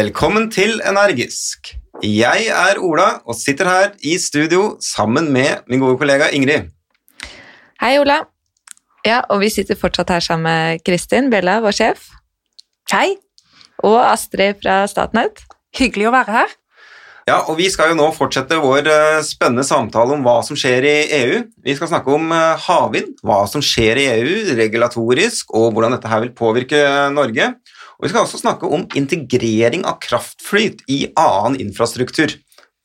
Velkommen til Energisk. Jeg er Ola og sitter her i studio sammen med min gode kollega Ingrid. Hei, Ola. Ja, og vi sitter fortsatt her sammen med Kristin Bjella, vår sjef. Hei. Og Astrid fra Statnett. Hyggelig å være her. Ja, og Vi skal jo nå fortsette vår eh, spennende samtale om hva som skjer i EU. Vi skal snakke om eh, havvind, hva som skjer i EU regulatorisk, og hvordan dette her vil påvirke Norge. Og Vi skal også snakke om integrering av kraftflyt i annen infrastruktur.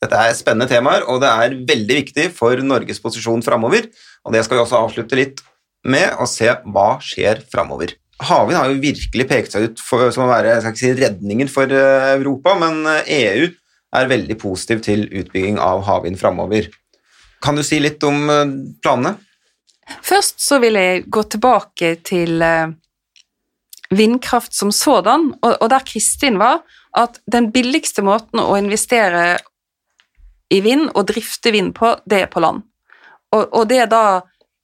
Dette er spennende temaer, og det er veldig viktig for Norges posisjon framover. Og det skal vi også avslutte litt med, og se hva skjer framover. Havvind har jo virkelig pekt seg ut for, som å være jeg skal ikke si redningen for eh, Europa, men EU er veldig positiv til utbygging av havvind framover. Kan du si litt om eh, planene? Først så vil jeg gå tilbake til eh, vindkraft som sådan, og, og der Kristin var, at den billigste måten å investere i vind og drifte vind på, det er på land. Og, og det er da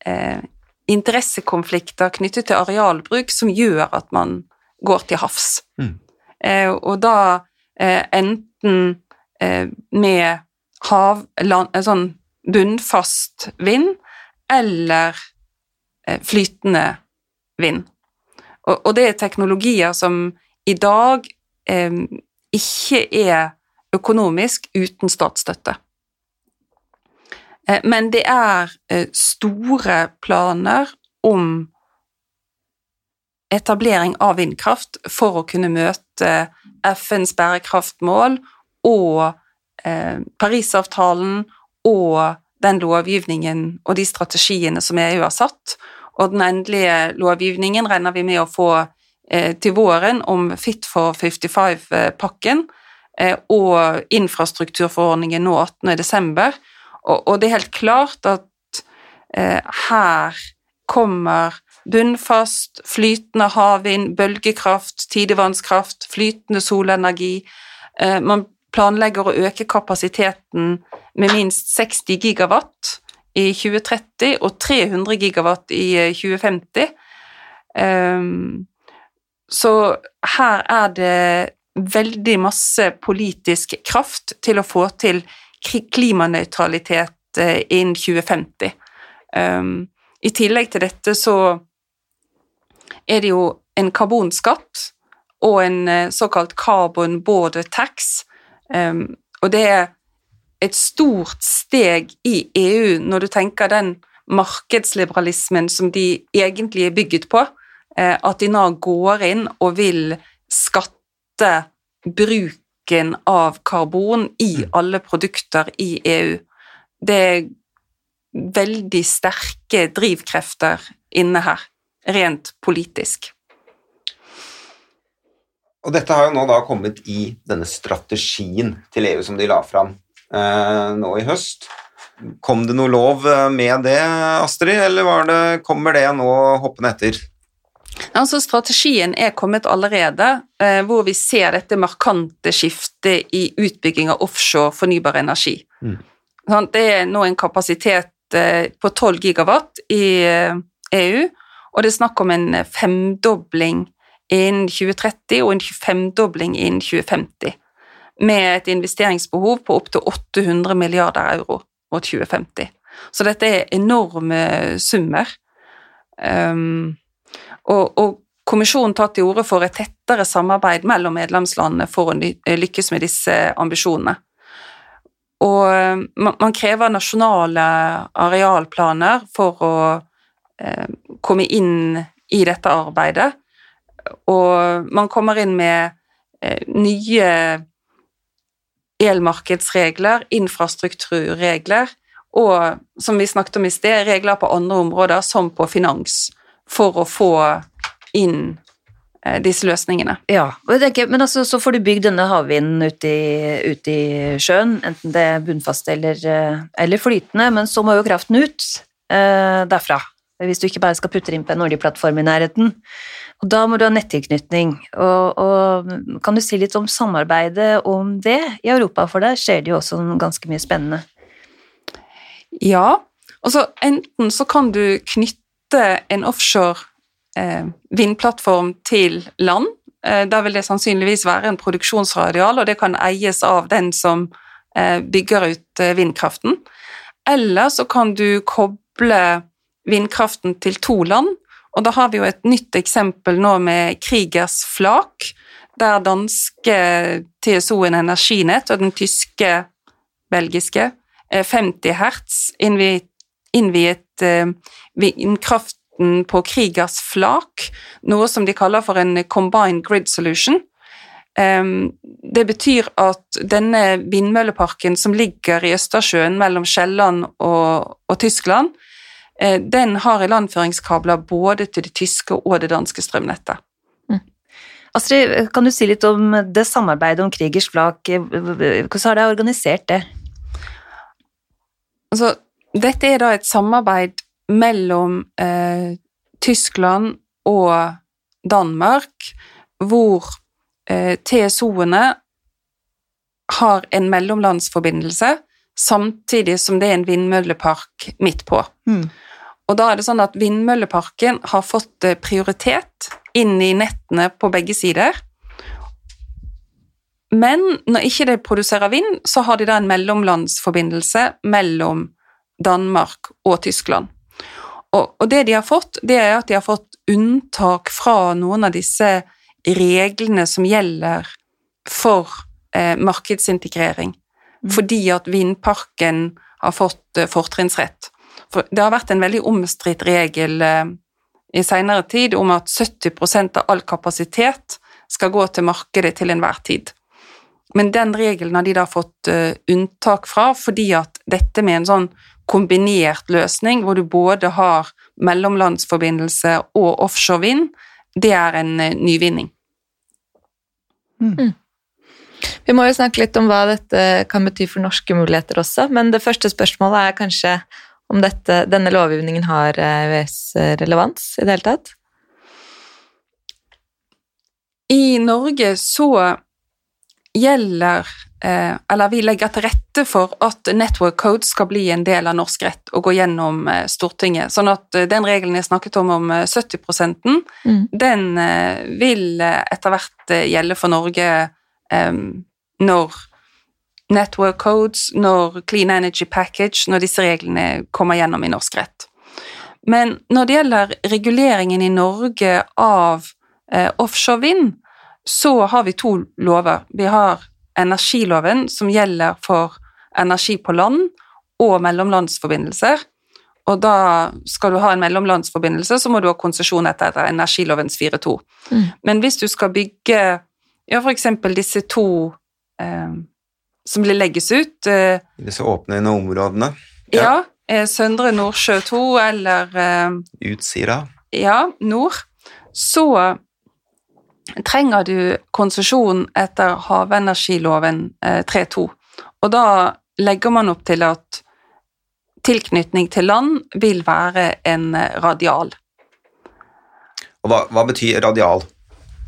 eh, interessekonflikter knyttet til arealbruk som gjør at man går til havs. Mm. Eh, og da eh, enten eh, med hav, land, sånn bunnfast vind eller eh, flytende vind. Og, og, det er teknologier som i dag eh, ikke er økonomisk uten statsstøtte. Eh, men det er eh, store planer om etablering av vindkraft for å kunne møte FNs bærekraftmål og eh, Parisavtalen og den lovgivningen og de strategiene som EU har satt, og den endelige lovgivningen regner vi med å få eh, til våren om Fit for 55-pakken eh, og infrastrukturforordningen nå 18.12. Og, og det er helt klart at eh, her kommer bunnfast, flytende havvind, bølgekraft, tidevannskraft, flytende solenergi. Man planlegger å øke kapasiteten med minst 60 gigawatt i 2030 og 300 gigawatt i 2050. Um, eh, ehm, så her er det veldig masse politisk kraft til å få til klimanøytralitet eh, innen 2050. Um, ehm, I tillegg til dette så er det jo en karbonskatt og en eh, såkalt carbon border tax. Um, og det er et stort steg i EU når du tenker den markedsliberalismen som de egentlig er bygget på, eh, at de nå går inn og vil skatte bruken av karbon i mm. alle produkter i EU. Det er veldig sterke drivkrefter inne her, rent politisk. Og dette har jo nå da kommet i denne strategien til EU som de la fram nå i høst. Kom det noe lov eh, med det, Astrid, eller det, kommer det nå hoppende etter? Altså, strategien er kommet allerede, eh, hvor vi ser dette markante skiftet i utbygging av offshore fornybar energi. Mm. Sånn, det er nå en kapasitet på 12 gigawatt i EU, og det er snakk om en femdobling innen 2030 og en 25-dobling innen 2050 med et investeringsbehov på opptil 800 milliarder euro mot 2050. Så dette er enorme summer. Um, og, og, Kommisjonen tar til orde for et tettere samarbeid mellom medlemslandene for å lykkes med disse ambisjonene. Og man, man krever nasjonale arealplaner for å eh, komme inn i dette arbeidet, og man kommer inn med eh, nye elmarkedsregler, infrastrukturregler og, som vi snakket om i sted, regler på andre områder, som på finans, for å få inn eh, disse løsningene. Ja, tenker, men altså, så får du bygd denne havvinden ute i, ut i, sjøen, enten det er bunnfast eller, eh, eller, flytende, men så må jo kraften ut eh, derfra. Hvis du ikke bare skal putte inn på en oljeplattform i nærheten. Og da må du ha nettilknytning. Og, og, kan du si litt om samarbeidet om det i Europa, for der skjer det jo også ganske mye spennende. Ja, altså enten så kan du knytte en offshore eh, vindplattform til land, Eh, Da vil det sannsynligvis være en produksjonsradial, og det kan eies av den som eh, bygger ut eh, vindkraften. Eller så kan du koble vindkraften til to land, og da har vi jo et nytt eksempel nå med Krigers flak, der danske TSO-en Energinett og den tyske, belgiske, eh, 50 hertz innviet, innviet eh, vindkraften på Krigers flak, noe som de kaller for en combined grid solution. Det betyr at denne vindmølleparken som ligger i Østersjøen mellom Sjælland og, og Tyskland, eh, den har ilandføringskabler både til det tyske og det danske strømnettet. Astrid, kan du si litt om det samarbeidet om Krigers flak? Hvordan har de organisert det? Altså, dette er da et samarbeid mellom eh, Tyskland og Danmark, hvor eh, TSO-ene har en mellomlandsforbindelse, samtidig som det er en vindmøllepark midt på. Og da er det sånn at vindmølleparken har fått eh, prioritet inn i nettene på begge sider. Men når ikke de produserer vind, så har de da en mellomlandsforbindelse mellom Danmark og Tyskland. Og, og det de har fått, det er at de har fått unntak fra noen av disse reglene som gjelder for eh, markedsintegrering, fordi at vindparken har fått eh, fortrinnsrett. For det har vært en veldig omstridt regel eh, i senere tid om at 70% av all kapasitet skal gå til markedet til enhver tid. Men den regelen har de da fått eh, unntak fra, fordi at dette med en sånn kombinert løsning, hvor du både har mellomlandsforbindelse og offshore vind, det er en nyvinning. nyvinning. Vi må jo snakke litt om hva dette kan bety for norske muligheter også, men det første spørsmålet er kanskje om dette, denne lovgivningen har EØS-relevans i det hele tatt? I Norge så gjelder eh, Eller vi legger til rette for at network code skal bli en del av norsk rett og gå gjennom eh, Stortinget. Sånn at eh, den regelen jeg snakket om om eh, 70 Mm. den eh, vil eh, etter hvert eh, gjelde for Norge eh, når network codes, når Clean Energy Package, når disse reglene kommer gjennom i norsk rett. Men når det gjelder reguleringen i Norge av eh, offshore vind, så har vi to lover. Vi har energiloven, som gjelder for energi på land og mellomlandsforbindelser. Og da skal du ha en mellomlandsforbindelse, så må du ha konsesjon etter energilovens 4.2. Mm. Men hvis du skal bygge ja, for eksempel disse to eh, som blir legges ut eh, I disse åpne områdene. Ja, ja Søndre Nordsjø 2 eller eh, Utsira. ja, nord, så trenger du konsesjon etter havenergiloven eh, 3.2. Og da legger man opp til at tilknytning til land vil være en eh, radial. Og hva, hva betyr radial?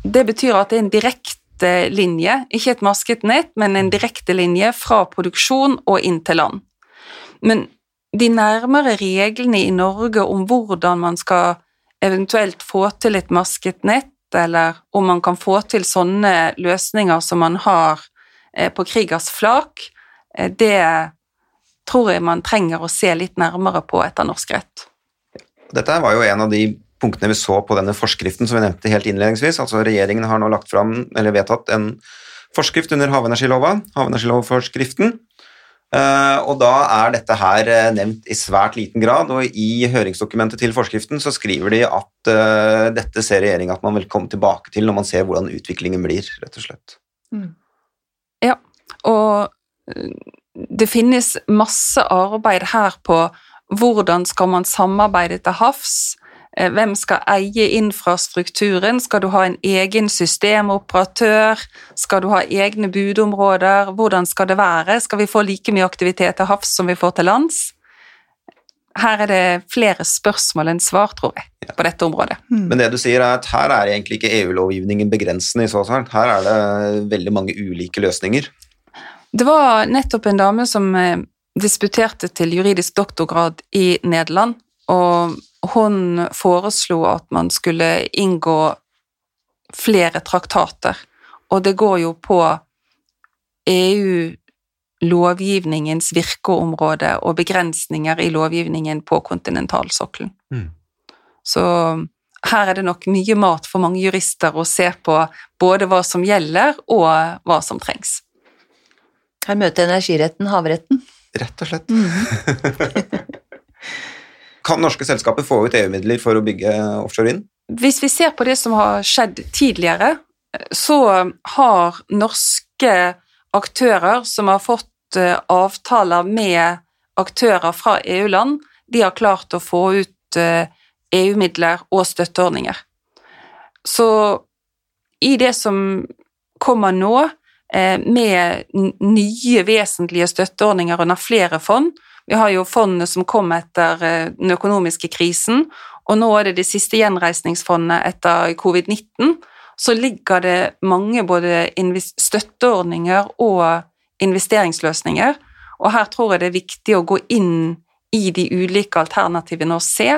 Det betyr at det er en direkte linje, ikke et masket nett, men en direkte linje fra produksjon og inn til land. Men de nærmere reglene i Norge om hvordan man skal eventuelt få til et masket nett, eller om man kan få til sånne løsninger som man har eh, på Krigers flak, eh, det tror jeg man trenger å se litt nærmere på etter norsk rett. Dette var jo en av de punktene vi så på denne forskriften som vi nevnte helt innledningsvis. Altså Regjeringen har nå lagt fram, eller vedtatt en forskrift under havenergilova, havenergilovforskriften. Eh, og da er dette her eh, nevnt i svært liten grad, og i høringsdokumentet til forskriften så skriver de at eh, dette ser regjeringa at man vil komme tilbake til når man ser hvordan utviklingen blir, rett og slett. Ja, Og det finnes masse arbeid her på hvordan skal man samarbeide til havs, hvem skal eie infrastrukturen, skal du ha en egen systemoperatør, skal du ha egne budområder, hvordan skal det være, skal vi få like mye aktivitet til havs som vi får til lands? Her er det flere spørsmål enn svar, tror jeg, på dette området. Men det du sier er at her er egentlig ikke EU-lovgivningen begrensende i så fall. Her er det veldig mange ulike løsninger. Det var nettopp en dame som eh, disputerte til juridisk doktorgrad i Nederland, og hun foreslo at man skulle inngå flere traktater, og det går jo på EU-lovgivningens virkeområde og begrensninger i lovgivningen på kontinentalsokkelen. Mm. Så her er det nok mye mat for mange jurister å se på både hva som gjelder, og hva som trengs. Her møter energiretten havretten. Rett og slett. kan norske selskaper få ut EU-midler for å bygge offshore vind? Hvis vi ser på det som har skjedd tidligere, så har norske aktører som har fått eh, avtaler med aktører fra EU-land, de har klart å få ut eh, EU-midler og støtteordninger. Så i det som kommer nå, eh, med nye vesentlige støtteordninger under flere fond Vi har jo fondene som kom etter eh, den økonomiske krisen, og nå er det det siste gjenreisningsfondet etter covid-19. Så ligger det mange både støtteordninger og investeringsløsninger, og her tror jeg det er viktig å gå inn i de ulike alternativene og se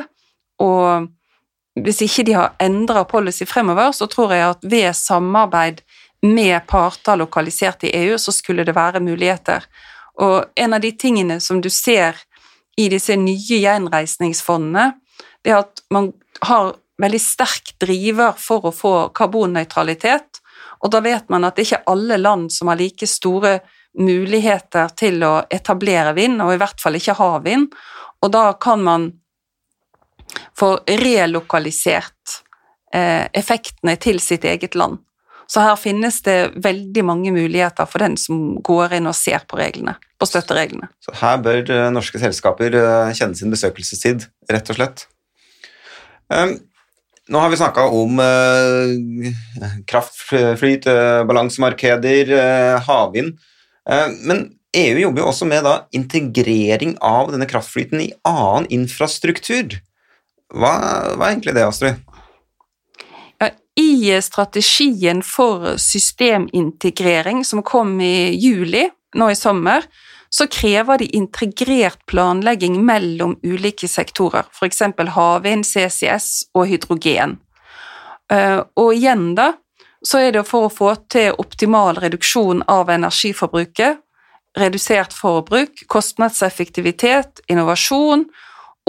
og hvis ikke de har endra policy fremover, så tror jeg at ved samarbeid med parter lokalisert i EU, så skulle det være muligheter. Og en av de tingene som du ser i disse nye gjenreisningsfondene, det er at man har veldig sterk driver for å få karbonnøytralitet, og da vet man at det ikke er alle land som har like store muligheter til å etablere vind, og i hvert fall ikke ha vind, og da kan man få relokalisert eh, effektene til sitt eget land. Så her finnes det veldig mange muligheter for den som går inn og ser på reglene, på støttereglene. Så her bør eh, norske selskaper eh, kjenne sin besøkelsestid, rett og slett. Um, nå har vi snakka om uh, kraftflyt, uh, balansemarkeder, uh, havvind. men EU jobber jo også med da, integrering av denne kraftflyten i annen infrastruktur. Hva, hva er egentlig det, Astrid? I strategien for systemintegrering som kom i juli nå i sommer, så krever de integrert planlegging mellom ulike sektorer, f.eks. havvind, CCS og hydrogen. Eh, og igjen, da, så er det for å få til optimal reduksjon av energiforbruket, redusert forbruk, kostnadseffektivitet, innovasjon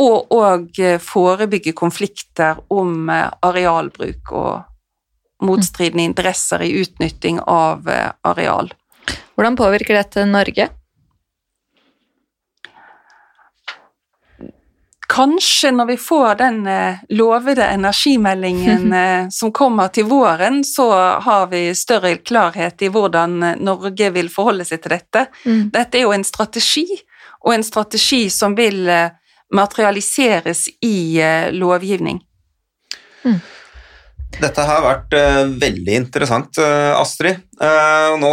og òg eh, forebygge konflikter om eh, arealbruk og motstridende interesser i utnytting av eh, areal. Hvordan påvirker dette Norge? Kanskje når vi får den lovede energimeldingen som kommer til våren, så har vi større klarhet i hvordan Norge vil forholde seg til dette. Mm. Dette er jo en strategi, og en strategi som vil materialiseres i eh, lovgivning. Mm. Dette har vært uh, veldig interessant, uh, Astrid. Uh, nå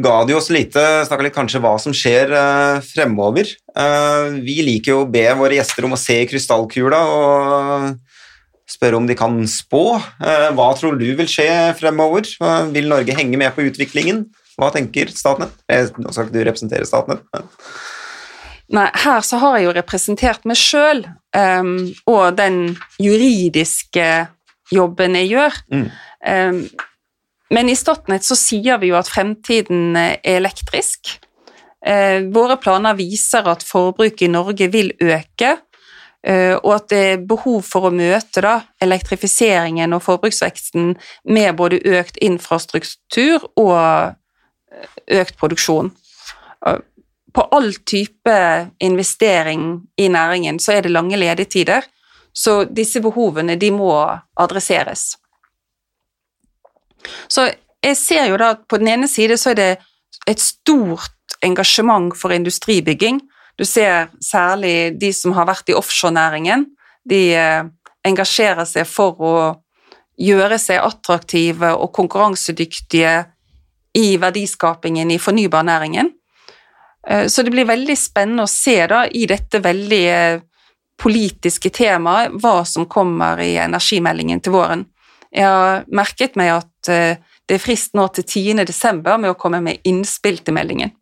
ga du oss lite snakka litt kanskje hva som skjer fremover. vi liker jo å be våre gjester om å se i krystallkula og spørre om de kan spå. hva tror du vil skje fremover? vil Norge henge med på utviklingen? Hva tenker Statnett? nå skal ikke du representere Statnett. Men Nei, her så har jeg jo representert meg sjøl um, og den juridiske jobben jeg gjør. Mm. Um, men i Statnett så sier vi jo at fremtiden er elektrisk. Uh, våre planer viser at forbruket i Norge vil øke, uh, og at det er behov for å møte da, elektrifiseringen og forbruksveksten med både økt infrastruktur og økt produksjon på all type investering i næringen så er det lange ledetider, så disse behovene de må adresseres. Så jeg ser jo da at på den ene side så er det et stort engasjement for industribygging. Du ser særlig de som har vært i offshorenæringen. De eh, engasjerer seg for å gjøre seg attraktive og konkurransedyktige i verdiskapingen i fornybarnæringen. Eh, så det blir veldig spennende å se da, i dette veldig politiske temaet hva som kommer i energimeldingen til våren. Jeg har merket meg at eh, det er frist nå til 10. desember med å komme med innspill til meldingen.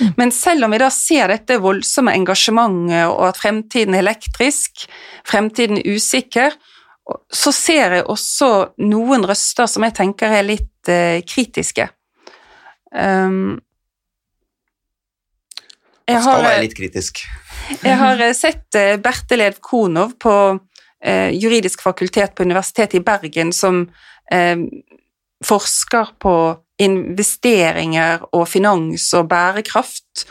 Mm. Men selv om vi da ser dette voldsomme engasjementet og at fremtiden er elektrisk, fremtiden er usikker, Så ser jeg også noen røster som jeg tenker er litt eh, kritiske. Um, jeg skal har, være litt kritisk. jeg har eh, sett Bertelev Bertel Ev Konov på eh, juridisk fakultet på Universitetet i Bergen som eh, forsker på investeringer og finans og bærekraft.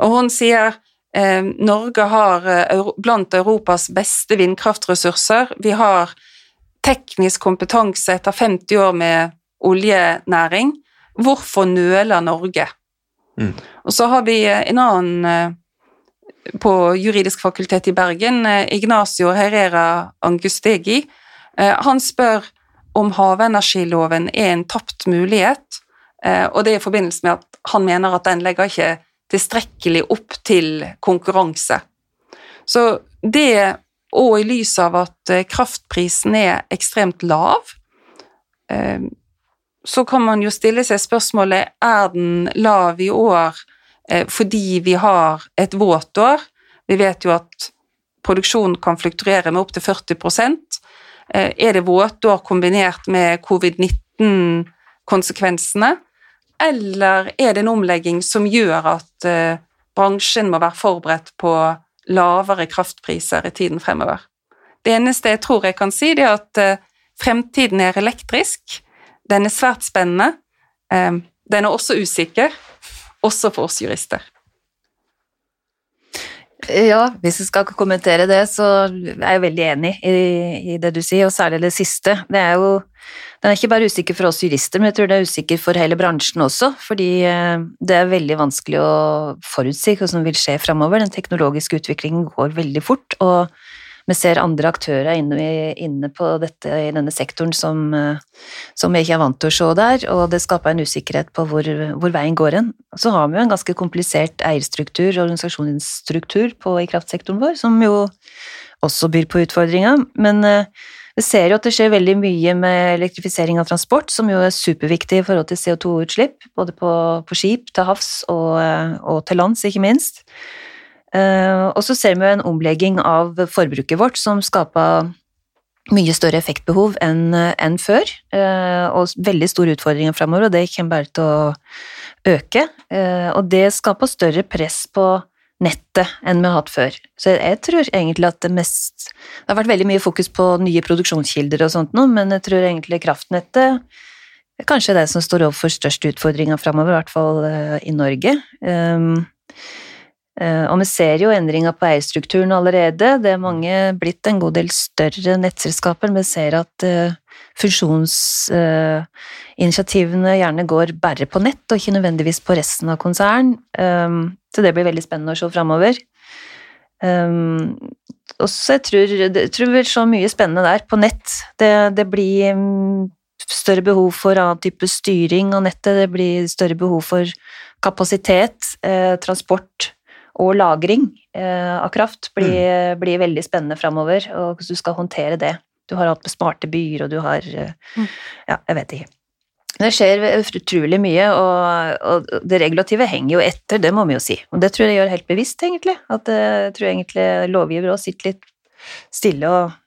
Og hun sier eh, Norge har eh, blant Europas beste vindkraftressurser. Vi har teknisk kompetanse etter 50 år med oljenæring. Hvorfor nøler Norge? Mm. Og så har vi eh, en annen eh, på juridisk fakultet i Bergen, eh, Ignacio Herrera Angustegi. Han spør om havenergiloven er en tapt mulighet, og det er i forbindelse med at han mener at den legger ikke tilstrekkelig opp til konkurranse. Så det, og i lys av at kraftprisen er ekstremt lav, så kan man jo stille seg spørsmålet er den lav i år eh, fordi vi har et våtår. Vi vet jo at produksjonen kan fluktuere med opptil 40 Eh, Er det våtår kombinert med covid-19-konsekvensene, eller er det en omlegging som gjør at eh, bransjen må være forberedt på lavere kraftpriser i tiden fremover? Det eneste jeg tror jeg kan si, er at fremtiden er elektrisk. Den er svært spennende. Eh, den er også usikker, også for oss jurister. Ja, hvis jeg skal kommentere det, så er jeg veldig enig i, i det du sier, og særlig det siste. Det er jo, den er ikke bare usikker for oss jurister, men jeg tror det er usikker for hele bransjen også, fordi eh, det er veldig vanskelig å forutsi hva som vil skje fremover. Den teknologiske utviklingen går veldig fort, og vi ser andre aktører inne, inne på dette i denne sektoren som, eh, som vi ikke er vant til å se der, og det skaper en usikkerhet på hvor, hvor veien går hen. Så har vi jo en ganske komplisert eierstruktur organisasjonsstruktur på, i kraftsektoren vår, som jo også byr på utfordringer. Men eh, vi ser jo at det skjer veldig mye med elektrifisering av transport, som jo er superviktig i forhold til CO2-utslipp, både på, på skip, til havs og, eh, og til lands, ikke minst. Eh, og så ser vi en omlegging av forbruket vårt som skaper mye større effektbehov enn enn før, eh, og veldig store utfordringer fremover, og det kommer bare til å øke. Eh, og det skaper større press på nettet enn vi har hatt før. Så jeg tror egentlig at det mest Det har vært veldig mye fokus på nye produksjonskilder og sånt nå, men jeg tror egentlig kraftnettet er kanskje det som står overfor størst utfordringer fremover, i hvert fall i Norge. Eh, Og vi ser jo endringer på eierstrukturen allerede. Det er mange blitt en god del større nettselskaper. Vi ser at funksjonsinitiativene gjerne går bare på nett, og ikke nødvendigvis på resten av konsern. Så det blir veldig spennende å se framover. Og så tror, jeg tror vi så mye spennende der, på nett. Det, det blir um, større behov for annen type styring av nettet, det blir større behov for kapasitet, eh, transport og lagring eh, av kraft blir, blir veldig spennende framover, og hvordan du skal håndtere det. Du har alt med smarte byer, og du har eh, Mm. Ja, jeg vet ikke. Det skjer utrolig mye, og, og det regulative henger jo etter, det må vi jo si. Og det tror jeg gjør helt bevisst, egentlig. At eh, jeg tror egentlig lovgiver òg sitter litt stille og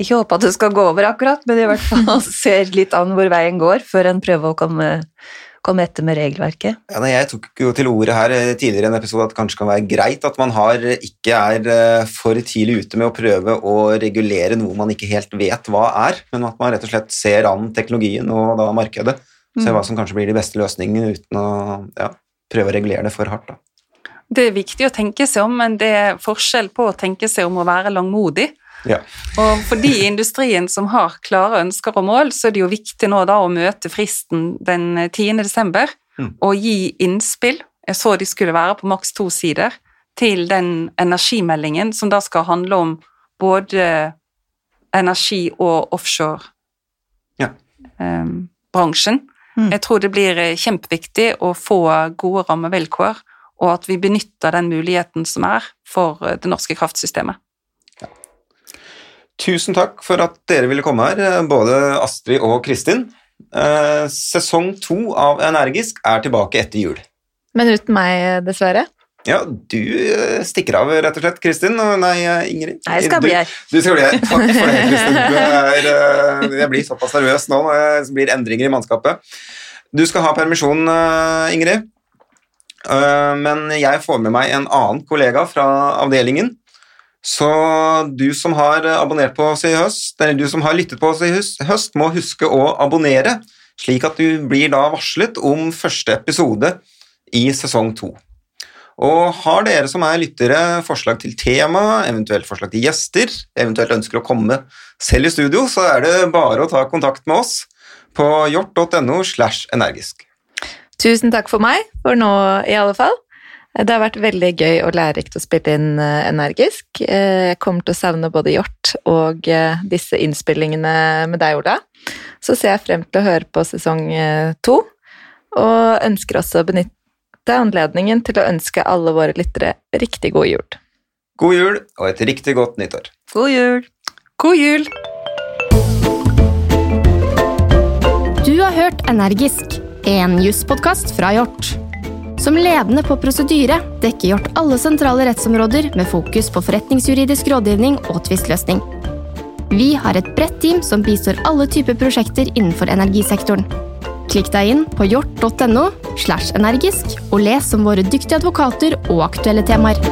ikke håper at det skal gå over akkurat, men i hvert fall ser litt an hvor veien går, før en prøver å komme, komme etter med regelverket. Ja, nei, jeg tok jo til orde her eh, tidligere i en episode at det kanskje kan være greit at man har, ikke er eh, for tidlig ute med å prøve å regulere noe man ikke helt vet hva er, men at man rett og slett ser an teknologien og da markedet. Ser Mm. hva som kanskje blir de beste løsningene uten å ja, prøve å regulere det for hardt. Da. Det er viktig å tenke seg om, men det er forskjell på å tenke seg om å være langmodig. Ja. Og for de i industrien som har klare ønsker og mål, så er det jo viktig nå da å møte fristen den 10. desember Mm. og gi innspill. Jeg så de skulle være på maks to sider til den energimeldingen som da skal handle om både energi og offshore Ja. eh. Mm. Jeg tror det blir eh, kjempeviktig å få gode rammevilkår, og at vi benytter den muligheten som er for eh, det norske kraftsystemet. Tusen takk for at dere ville komme her, eh, både Astrid og Kristin. Eh, sesong to av Energisk er tilbake etter jul. Men uten meg, dessverre. Ja, du eh, stikker av, rett og slett, Kristin. Nei, eh, Ingrid. Nei, jeg skal bli her. Du, du skal bli her. Takk for det, Kristin. Du er, eh, jeg blir såpass nervøs nå når det blir endringer i mannskapet. Du skal ha permisjon, eh, Ingrid. Eh, Men jeg får med meg en annen kollega fra avdelingen. Så du som har abonnert på oss i høst, eller du som har lyttet på oss i høst, må huske å abonnere, slik at du blir da varslet om første episode i sesong to. Og har dere som er lyttere forslag til tema, eventuelt forslag til gjester, eventuelt ønsker å komme selv i studio, så er det bare å ta kontakt med oss på hjort.no slash energisk. Tusen takk for meg, for nå i alle fall. Det har vært veldig gøy og lærerikt å spille inn eh, energisk. Eh, Jeg kommer til å savne både Hjort og eh, disse innspillingene med deg, Ola. Så ser jeg frem til å høre på sesong to, og ønsker også å benytte anledningen til å ønske alle våre lyttere riktig god jul. God jul og et riktig godt nyttår. God jul! God jul! Du har hørt Energisk, en jusspodkast fra Hjort. Som ledende på prosedyre dekker Hjort alle sentrale rettsområder med fokus på forretningsjuridisk rådgivning og tvistløsning. Vi har et bredt team som bistår alle typer prosjekter innenfor energisektoren. Klikk deg inn på hjort.no slash energisk og les om våre dyktige advokater og aktuelle temaer.